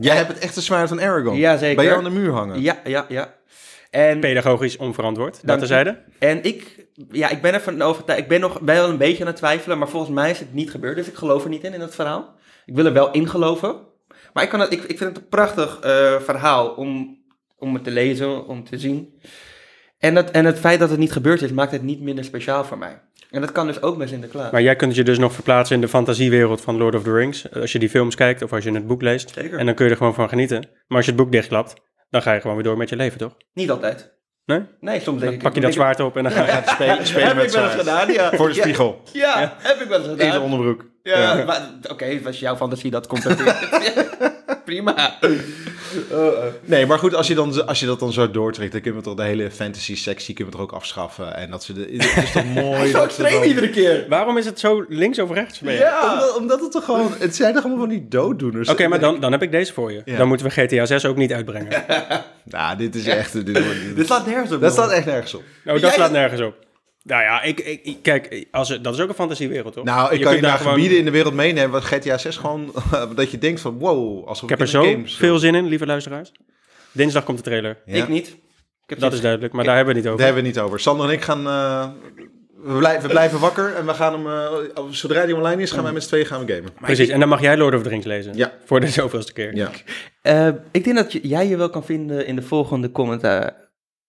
Jij hebt het echte zwaard van Aragorn. Ja, zeker. Bij jou aan de muur hangen. Ja, ja, ja. En, Pedagogisch onverantwoord, dat je. terzijde. en ik, ja, ik ben ervan overtuigd, ik ben nog ben wel een beetje aan het twijfelen, maar volgens mij is het niet gebeurd, dus ik geloof er niet in, in het verhaal. Ik wil er wel in geloven. Maar ik, kan het, ik, ik vind het een prachtig eh, verhaal om, om het te lezen, om te zien. En, dat, en het feit dat het niet gebeurd is, maakt het niet minder speciaal voor mij. En dat kan dus ook met Sinterklaas. Maar jij kunt je dus nog verplaatsen in de fantasiewereld van Lord of the Rings. Als je die films kijkt of als je het boek leest. Zeker. En dan kun je er gewoon van genieten. Maar als je het boek dichtklapt, dan ga je gewoon weer door met je leven, toch? Niet altijd. Nee? Nee, soms denk Dan ik... pak je dat zwaard op en dan ga je... Gaat spelen, spelen heb met ik wel eens gedaan, ja. Voor de Ja. spiegel. Ja, heb ik wel eens In de gedaan. onderbroek. Ja, maar- oké, als jouw fantasie dat compenseert. Prima. Nee, maar goed, als je, dan, als je dat dan zo doortrekt, dan kunnen we toch de hele fantasy-sectie kunnen we er ook afschaffen. En dat ze de, het is toch mooi. Zo dat ze extreem dan- iedere keer. Waarom is het zo links of rechts je? Ja. Omdat, omdat het toch gewoon, het zijn toch allemaal van die dooddoeners. Oké, maar dan, dan heb ik deze voor je. Ja. Dan moeten we GTA 6 ook niet uitbrengen. Nou, dit is echt... Dit, wordt- Dit slaat nergens op. dat staat echt nergens op. Nou, Jij- dat slaat nergens op. Nou ja, ik, ik, kijk, als, het- dat is ook een fantasiewereld, toch? Nou, ik kan kunt je naar daar gewoon- gebieden in de wereld meenemen wat GTA 6 gewoon... dat je denkt van, wow, alsof Ik heb er zo veel zin in, lieve luisteraars. Dinsdag komt de trailer. Ja, Ik niet. Ik heb Dat is duidelijk, maar daar hebben we het niet Daar over. hebben we het niet over. Sander en ik gaan... eh, we, blijven, we blijven wakker en we gaan hem... eh, zodra die online is, gaan wij met z'n tweeën gaan we gamen. Precies, en dan mag jij Lord of the Rings lezen. Ja. Voor de zoveelste keer. Ja. Eh, ik denk dat je- jij je wel kan vinden in de volgende commentaar.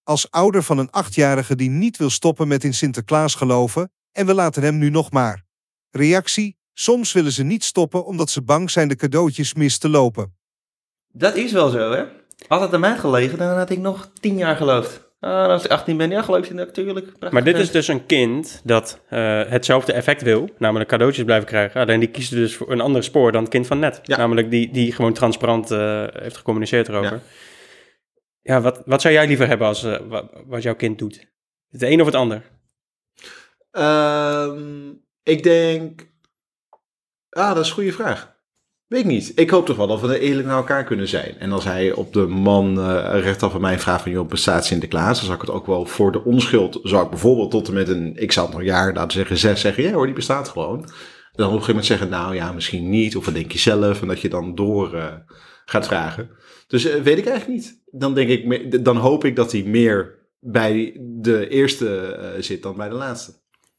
Als ouder van een achtjarige die niet wil stoppen met in Sinterklaas geloven, en we laten hem nu nog maar. Reactie: Soms willen ze niet stoppen omdat ze bang zijn de cadeautjes mis te lopen. Dat is wel zo, hè? Had het aan mij gelegen, dan had ik nog tien jaar geloofd. Ah, als ik 18 ben, ja, geloof je natuurlijk. Prachtig Maar dit is dus een kind dat eh, hetzelfde effect wil, namelijk cadeautjes blijven krijgen. Alleen die kiest dus voor een ander spoor dan het kind van net. Ja. Namelijk die, die gewoon transparant eh, heeft gecommuniceerd erover. Ja, wat, wat zou jij liever hebben als eh, wa- wat jouw kind doet? Het een of het ander? Ehm, ik denk... Ah, dat is een goede vraag. Weet ik niet. Ik hoop toch wel dat we eerlijk naar elkaar kunnen zijn. En als hij op de man eh rechtaf aan mij vraagt van... joh, bestaat Sinterklaas? Dan zou ik het ook wel voor de onschuld... zou ik bijvoorbeeld tot en met een... ik het nog jaar, laten zeggen zes, zeggen... ja hoor, die bestaat gewoon. Dan op een gegeven moment zeggen... nou ja, misschien niet. Of wat denk je zelf? En dat je dan door eh, gaat vragen. Dus eh, weet ik eigenlijk niet. Dan, denk ik, dan hoop ik dat hij meer bij de eerste eh, zit dan bij de laatste.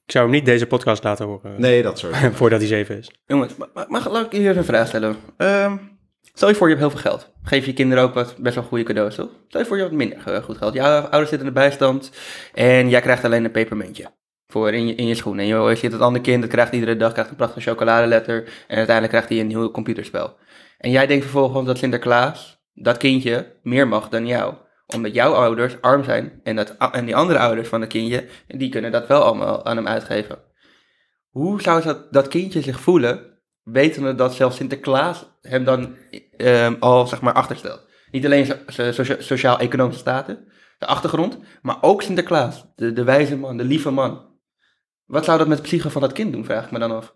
Ik zou hem niet deze podcast laten horen Nee, dat soort. voordat hij zeven is. Jongens, mag, mag, laat ik hier een vraag stellen? Ehm, Stel je voor je hebt heel veel geld. Geef je kinderen ook wat best wel goede cadeaus, toch? Stel je voor je hebt minder eh, goed geld. Jouw ouders zitten in de bijstand en jij krijgt alleen een pepermuntje voor in je, in je schoen. En je, je ziet het andere kind, dat krijgt iedere dag krijgt een prachtige chocoladeletter en uiteindelijk krijgt hij een nieuw computerspel. En jij denkt vervolgens dat Sinterklaas dat kindje meer mag dan jou. Omdat jouw ouders arm zijn en, dat, en die andere ouders van het kindje, die kunnen dat wel allemaal aan hem uitgeven. Hoe zou dat, dat kindje zich voelen, wetende dat zelfs Sinterklaas hem dan ehm, al zeg maar achterstelt? Niet alleen socia- sociaal-economische staten, de achtergrond, maar ook Sinterklaas, de, de wijze man, de lieve man. Wat zou dat met de psyche van dat kind doen, vraag ik me dan af.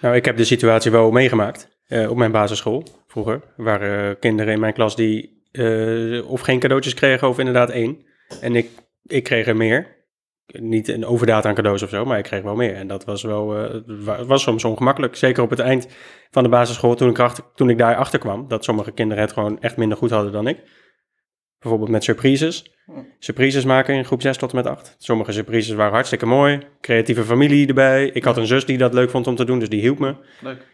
Nou, ik heb de situatie wel meegemaakt eh, op mijn basisschool vroeger. Er waren kinderen in mijn klas die eh, of geen cadeautjes kregen of inderdaad één. En ik, ik kreeg er meer. Niet een overdaad aan cadeaus of zo, maar ik kreeg wel meer. En dat was wel, eh, wa- was soms ongemakkelijk. Zeker op het eind van de basisschool, toen ik, achter, toen ik daar achter kwam, dat sommige kinderen het gewoon echt minder goed hadden dan ik. Bijvoorbeeld met surprises. Surprises maken in groep 6 tot en met 8. Sommige surprises waren hartstikke mooi. Creatieve familie erbij. Ik had een zus die dat leuk vond om te doen, dus die hielp me. Leuk.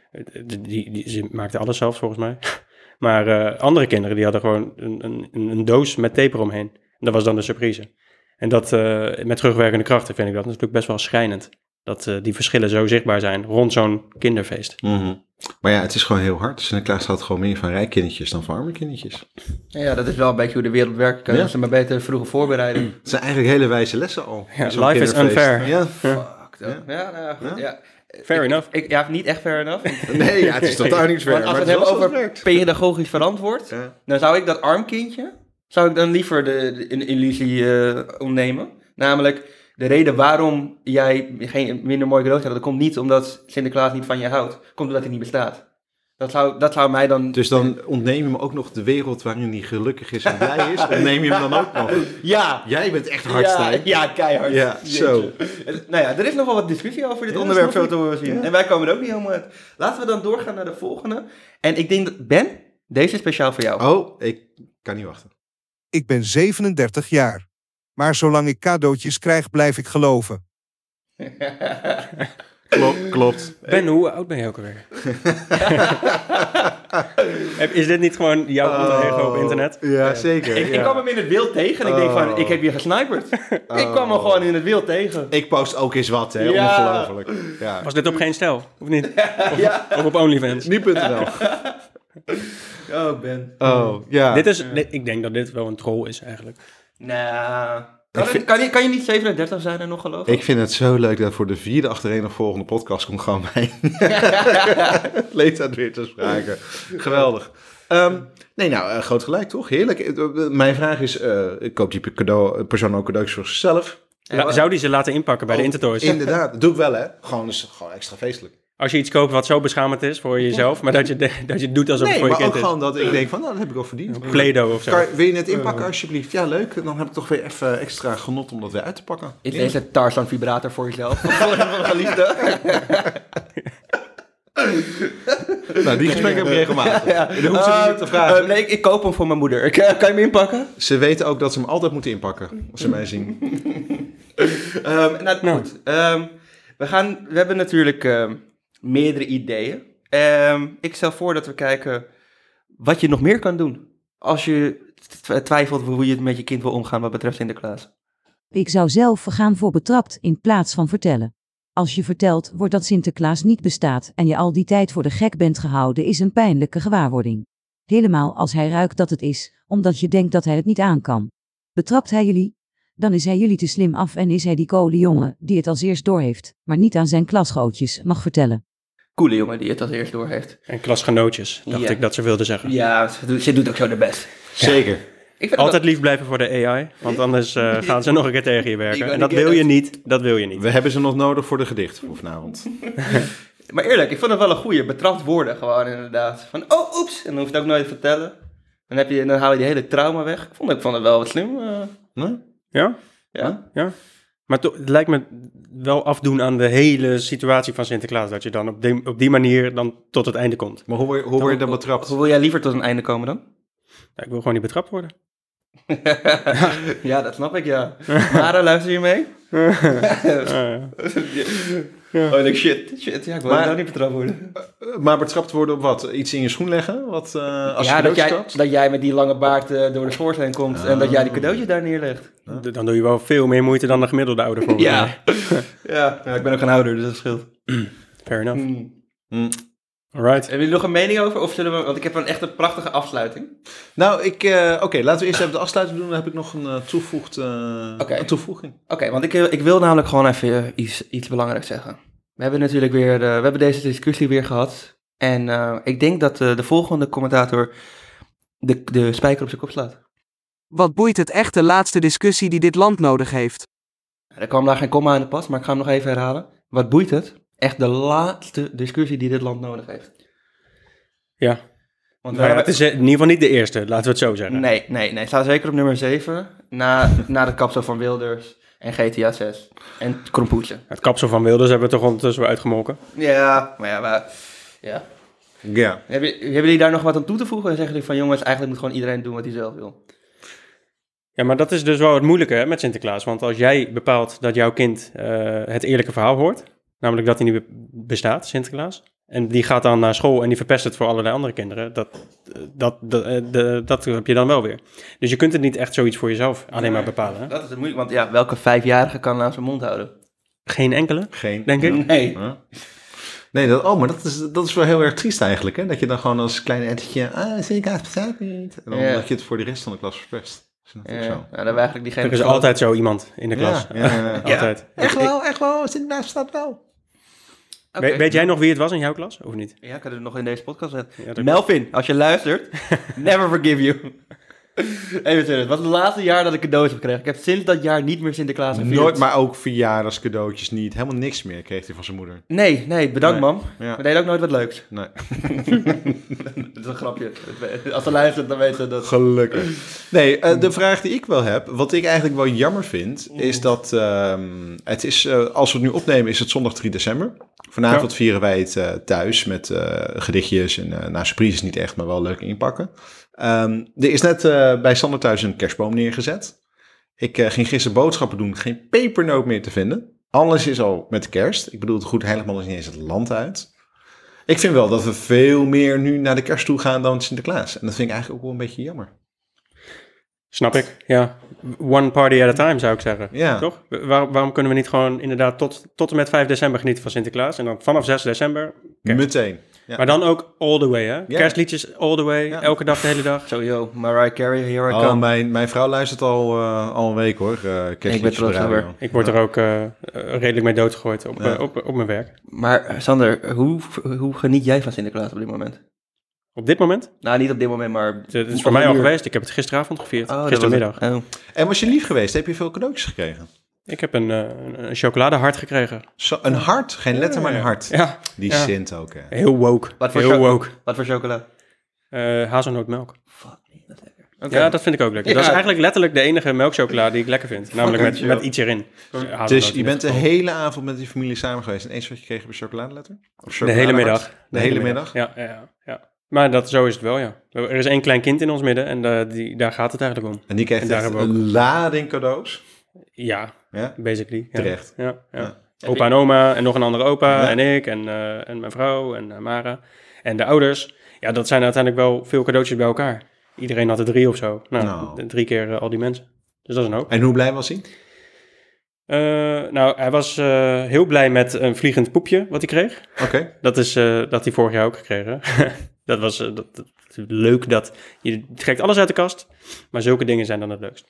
Die, die, die- ze maakte alles zelf volgens mij. Maar eh, andere kinderen die hadden gewoon een, een, een doos met tape eromheen. En dat was dan de surprise. En dat eh, met terugwerkende krachten vind ik dat natuurlijk best wel schrijnend. Dat eh, die verschillen zo zichtbaar zijn rond zo'n kinderfeest. Mhm. Maar ja, het is gewoon heel hard. Sinterklaas houdt gewoon meer van rijkindertjes dan van arme kindertjes. Ja, dat is wel een beetje hoe de wereld werkt. Kunnen Ja. ze maar beter vroeger voorbereiden. Het zijn eigenlijk hele wijze lessen al. Ja, life is unfair. Ja. Fuck? Ja, nou ja, goed. Ja. Fair Ik- enough. Ik, ja, niet echt fair enough. Nee, ja, het is totaal niet fair. Want als we het het hebben over het pedagogisch verantwoord, Ja. dan zou ik dat arm kindje, zou ik dan liever de, de, een illusie eh ontnemen. Namelijk, de reden waarom jij geen minder mooi cadeautje had, dat komt niet omdat Sinterklaas niet van je houdt. Komt omdat hij niet bestaat. Dat zou, dat zou mij dan... Dus dan ontneem je hem ook nog de wereld waarin hij gelukkig is en blij is. Ontneem je hem dan ook nog. Ja! Jij bent echt hardstyle. Ja, ja, keihard. Ja, zo. Nou ja, er is nog wel wat discussie over dit Ja, onderwerp zo te horen zien. Ja. En wij komen er ook niet helemaal uit. Laten we dan doorgaan naar de volgende. En ik denk dat, Ben, deze is speciaal voor jou. Oh, ik kan niet wachten. Ik ben 37 jaar. Maar zolang ik cadeautjes krijg, blijf ik geloven. Klopt, klopt. Ben, hoe oud ben je ook alweer? Is dit niet gewoon jouw ego op internet? Ja, zeker. Ik, kwam hem in het wild tegen en ik denk van, Oh. ik heb je gesniperd. Ik kwam hem gewoon in het wild tegen. Ik post ook eens wat, hè. Ja. Ongelooflijk. Ja. Was dit op geen stijl? Of niet? Of, Ja. of op OnlyFans? Nu.nl. Oh, Ben. Oh, ja. Dit is, dit- ik denk dat dit wel een troll is eigenlijk. Nou, kan, Ik vind- het- kan, je, kan je niet 37 zijn en nog geloven? Ik vind het zo leuk dat voor de vierde achtereenvolgende podcast komt gewoon mijn leeftijd weer te sprake. Geweldig. Ehm, nee, nou, eh, groot gelijk toch? Heerlijk. Eh, eh, Mijn vraag is, eh koopt die cadeau, persoon ook cadeautjes voor zichzelf? La- zou die ze laten inpakken bij de Oh, Intertoys? Inderdaad, dat doe ik wel hè. Gewoon, gewoon extra feestelijk. Als je iets koopt wat zo beschamend is voor jezelf, maar dat je, de- dat je het doet alsof Nee, het voor maar je ook kind is. gewoon dat ik denk van, nou, dat heb ik wel verdiend. Play-Doh of zo. Kan, wil je het inpakken alsjeblieft? Ja, leuk. Dan heb ik toch weer even extra genot om dat weer uit te pakken. Is Ja. deze Tarzan vibrator voor jezelf? Voor een geliefde? Nou, die gesprekken heb ik regelmatig. Ja. Dan ze niet meer te vragen. Eh, nee, ik, ik koop hem voor mijn moeder. Ik, eh, kan je hem inpakken? Ze weten ook dat ze hem altijd moeten inpakken, als ze mij zien. Ehm, nou, Nou. goed. Ehm, we, gaan, we hebben natuurlijk ehm, meerdere ideeën. Ehm, ik stel voor dat we kijken wat je nog meer kan doen. Als je tw- twijfelt hoe je met je kind wil omgaan wat betreft Sinterklaas. Ik zou zelf gaan voor betrapt in plaats van vertellen. Als je vertelt wordt dat Sinterklaas niet bestaat en je al die tijd voor de gek bent gehouden is een pijnlijke gewaarwording. Helemaal als hij ruikt dat het is, omdat je denkt dat hij het niet aan kan. Betrapt hij jullie? Dan is hij jullie te slim af en is hij die coole jongen die het als eerst doorheeft, maar niet aan zijn klasgootjes mag vertellen. Coole jongen die het als eerst door heeft. En klasgenootjes, dacht Ja. ik dat ze wilde zeggen. Ja, ze doet, ze doet ook zo de best. Zeker. Ik vind Altijd lief blijven voor de AI, want anders eh, gaan ze nog een keer tegen je werken. En dat wil je niet, dat wil je niet. We hebben ze nog nodig voor de gedicht voor vanavond. Maar eerlijk, ik vond het wel een goeie. Betrapt worden gewoon inderdaad. Van, oh, oeps. En dan hoef je het ook nooit te vertellen. Dan, heb je, dan haal je die hele trauma weg. Ik vond, ik vond het wel wat slim. eh, Nee? Ja? ja. Ja. Maar to- het lijkt me wel afdoen aan de hele situatie van Sinterklaas. Dat je dan op die, op die manier dan tot het einde komt. Maar hoe, word je- hoe word je dan betrapt? Hoe wil jij liever tot een einde komen dan? Ja, ik wil gewoon niet betrapt worden. ja, dat snap ik, ja. Mara, luister je mee? ja. Oh, ik denk, shit, shit, ja, ik wil Maar- nou niet betrapt worden. Eh, Maar betrapt worden op wat? Iets in je schoen leggen? Wat, eh, als je ja, dat jij, dat jij met die lange baard eh, door de schoorsteen komt en dat jij die cadeautjes daar neerlegt. Dan doe je wel veel meer moeite dan de gemiddelde ouder voor Ja. ja. ja, ik ben ook geen ouder, dus dat scheelt. Fair enough. Hmm. Hm. Alright. Hebben jullie nog een mening over? Of zullen we, want ik heb een echt een prachtige afsluiting. Nou, ik, eh, oké, laten we eerst even de afsluiting doen. Dan heb ik nog een, eh, toevoegd, eh, Oké. een toevoeging. Oké, want ik, ik wil namelijk gewoon even iets, iets belangrijks zeggen. We hebben natuurlijk weer, eh, we hebben deze discussie weer gehad. En eh, ik denk dat eh, de volgende commentator de, de spijker op zijn kop slaat. Wat boeit het echt de laatste discussie die dit land nodig heeft? Er kwam daar geen komma aan de pas, maar ik ga hem nog even herhalen. Wat boeit het? Echt de laatste discussie die dit land nodig heeft. Ja. Want Nou ja, het is in ieder geval niet de eerste, laten we het zo zeggen. Nee, nee, nee. Staat zeker op nummer 7. Na, na de kapsel van Wilders en GTA 6. En Krompoetje. Het kapsel van Wilders hebben we toch ondertussen wel uitgemolken. Ja, maar ja, maar, ja. Ja. Hebben, hebben jullie daar nog wat aan toe te voegen? En zeggen jullie van jongens, eigenlijk moet gewoon iedereen doen wat hij zelf wil? Ja, maar dat is dus wel het moeilijke hè, met Sinterklaas. Want als jij bepaalt dat jouw kind eh, het eerlijke verhaal hoort, namelijk dat hij niet be- bestaat, Sinterklaas, en die gaat dan naar school en die verpest het voor allerlei andere kinderen, dat, dat, dat, de- dat heb je dan wel weer. Dus je kunt het niet echt zoiets voor jezelf alleen maar bepalen. Hè? Dat is het moeilijk, want ja, welke vijfjarige kan nou zijn mond houden? Geen enkele, Geen. denk ik. Nee. Huh? Nee, dat, oh, maar dat is, dat is wel heel erg triest eigenlijk, hè? Dat je dan gewoon als klein entetje, ah, Sinterklaas bestaat niet. En dan Ja. dat je het voor de rest van de klas verpest. Dat is natuurlijk Ja, zo. nou, dan eigenlijk diegene... Er is altijd zo iemand in de klas. Ja, ja, ja. altijd. Echt wel, echt wel, Sinterklaas bestaat wel. Weet, weet jij nog wie het was in jouw klas, of niet? Ja, ik had het nog in deze podcast. Ja, dat- Melvin, als je luistert, never forgive you. Even serieus, wat is het laatste jaar dat ik cadeaus heb gekregen? Ik heb sinds dat jaar niet meer Sinterklaas gevierd. Nooit, maar ook verjaardagscadeautjes niet. Helemaal niks meer kreeg hij van zijn moeder. Nee, nee, bedankt Nee. mam. Ja. We deden ook nooit wat leuks. Nee. dat is een grapje. Als ze luistert, dan weten ze dat. Gelukkig. Nee, eh, de vraag die ik wel heb, wat ik eigenlijk wel jammer vind, is dat ehm, het is, eh, als we het nu opnemen, is het zondag 3 december. Vanavond vieren wij het eh, thuis met eh, gedichtjes en uh, nou, surprise is niet echt, maar wel leuk inpakken. Ehm, er is net eh, bij Sander thuis een kerstboom neergezet. Ik eh, ging gisteren boodschappen doen, geen pepernoot meer te vinden. Alles is al met kerst. Ik bedoel, het goed heiligman is niet eens het land uit. Ik vind wel dat we veel meer nu naar de kerst toe gaan dan Sinterklaas. En dat vind ik eigenlijk ook wel een beetje jammer. Snap ik, ja. One party at a time, zou ik zeggen. Ja. Toch? Waar- waarom kunnen we niet gewoon inderdaad tot, tot en met 5 december genieten van Sinterklaas? En dan vanaf 6 december kerst. Meteen. Ja. Maar dan ook all the way, hè? Ja. Kerstliedjes all the way, Ja. elke dag, de hele dag. Zo, yo, Mariah Carey, here I Oh, come. mijn, mijn vrouw luistert al, eh, al een week hoor. Uh, Ik ben op. Ik word er ook eh, eh, redelijk mee doodgegooid op, Ja. eh, op, op mijn werk. Maar eh, Sander, hoe, hoe geniet jij van Sinterklaas op dit moment? Op dit moment? Nou, niet op dit moment, maar... Het is op voor mij al uur. geweest. Ik heb het gisteravond gevierd. Oh, was gistermiddag. Oh. En was je lief geweest? Heb je veel cadeautjes gekregen? Ik heb een, eh, een, een chocoladehart gekregen. Zo, een hart? Geen letter, maar een hart. Ja, Die Ja. Sint ook, hè. heel woke. Wat voor heel woke. Wat voor chocola? Eh hazelnootmelk. Fuck, nee, dat lekker. Oké. Ja, dat vind ik ook lekker. Dat is eigenlijk letterlijk de enige melkchocolade die ik lekker vind. Namelijk met, met iets erin. Hazelnoot Dus je bent de geval. hele avond met die familie samen geweest. En eens wat je kreeg op een chocoladeletter? Of De hele middag. De hele middag? Ja, ja, ja, ja. Maar dat, zo is het wel, ja. Er is één klein kind in ons midden en eh, die, daar gaat het eigenlijk om. En die kreeg En daar echt hebben we een lading cadeaus. Ja, Ja? basically. Ja. Terecht. Ja, ja. Opa en oma en nog een andere opa en ik en, eh, en mijn vrouw en eh, Mara. En de ouders, ja, dat zijn uiteindelijk wel veel cadeautjes bij elkaar. Iedereen had er drie of zo. Nou, Nou. drie keer eh, al die mensen. Dus dat is een hoop. En hoe blij was hij? Nou, hij was heel blij met een vliegend poepje wat hij kreeg. Oké. Dat is dat hij vorig jaar ook gekregen. dat was dat, dat- leuk dat je trekt alles uit de kast, maar zulke dingen zijn dan het leukst.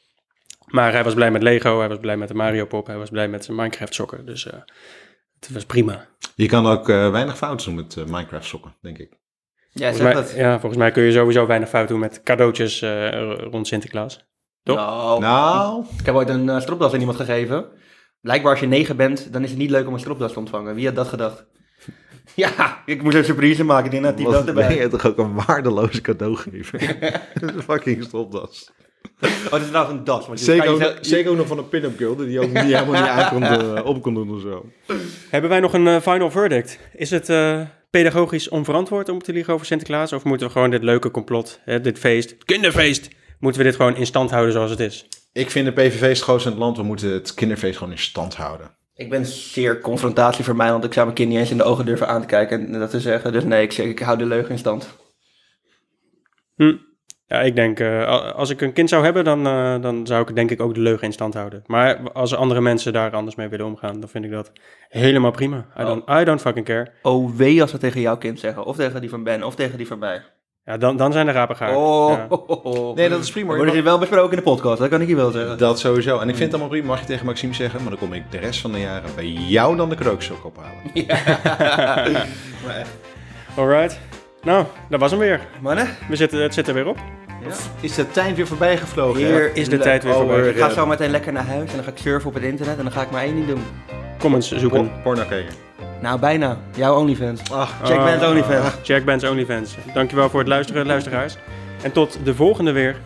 Maar hij was blij met Lego, hij was blij met de Mario Pop, hij was blij met zijn Minecraft sokken. Dus eh, het was prima. Je kan ook eh, weinig fouten doen met eh, Minecraft sokken, denk ik. Jij Volgens mij, dat. ja, volgens mij kun je sowieso weinig fout doen met cadeautjes eh, rond Sinterklaas. Toch? Nou, Nou, ik heb ooit een uh, stropdas aan iemand gegeven. Blijkbaar als je negen bent, dan is het niet leuk om een stropdas te ontvangen. Wie had dat gedacht? ja, ik moest een surprise maken. Ik denk dat die dat wat ben erbij. je toch ook een waardeloze cadeaugever? een fucking stropdas. Oh, dat is nou een das. Want je Zeker kan ook, zeker ook nog van een pin-up girl die ook niet helemaal niet aan kon, eh, op kon doen of zo. Hebben wij nog een eh, final verdict? Is het eh, pedagogisch onverantwoord om te liegen over Sinterklaas? Of moeten we gewoon dit leuke complot, hè, dit feest, kinderfeest, moeten we dit gewoon in stand houden zoals het is? Ik vind de PVV is het grootste in het land. We moeten het kinderfeest gewoon in stand houden. Ik ben zeer confrontatie voor mij, want ik zou mijn kind niet eens in de ogen durven aan te kijken en dat te zeggen. Dus nee, ik, zeg, ik hou de leugen in stand. Hm. Ja, ik denk, eh, als ik een kind zou hebben, dan, eh, dan zou ik denk ik ook de leugen in stand houden. Maar als andere mensen daar anders mee willen omgaan, dan vind ik dat helemaal prima. I don't, I don't fucking care. Oh, wee als we tegen jouw kind zeggen. Of tegen die van Ben, of tegen die van mij. Ja, dan, dan zijn de rapen gaar. Oh, Ja. Nee, dat is prima. Worden hier wel besproken in de podcast, dat kan ik je wel zeggen. Dat sowieso. En ik vind het allemaal prima, mag je tegen Maxime zeggen. Maar dan kom ik de rest van de jaren bij jou dan de ook ophalen. Maar echt. Alright. Nou, dat was hem weer. Mannen, We zitten, het zit er weer op. Is de tijd weer voorbij gevlogen? hier is de tijd weer Oh, voorbij. Ik ga zo meteen lekker naar huis en dan ga ik surfen op het internet en dan ga ik maar één ding doen. Comments zoeken. Por- Porno kijken. Nou, bijna. Jouw OnlyFans. Ach, Check Ah, Ben's OnlyFans. Jack Ben's OnlyFans. Dankjewel voor het luisteren, luisteraars. En tot de volgende weer.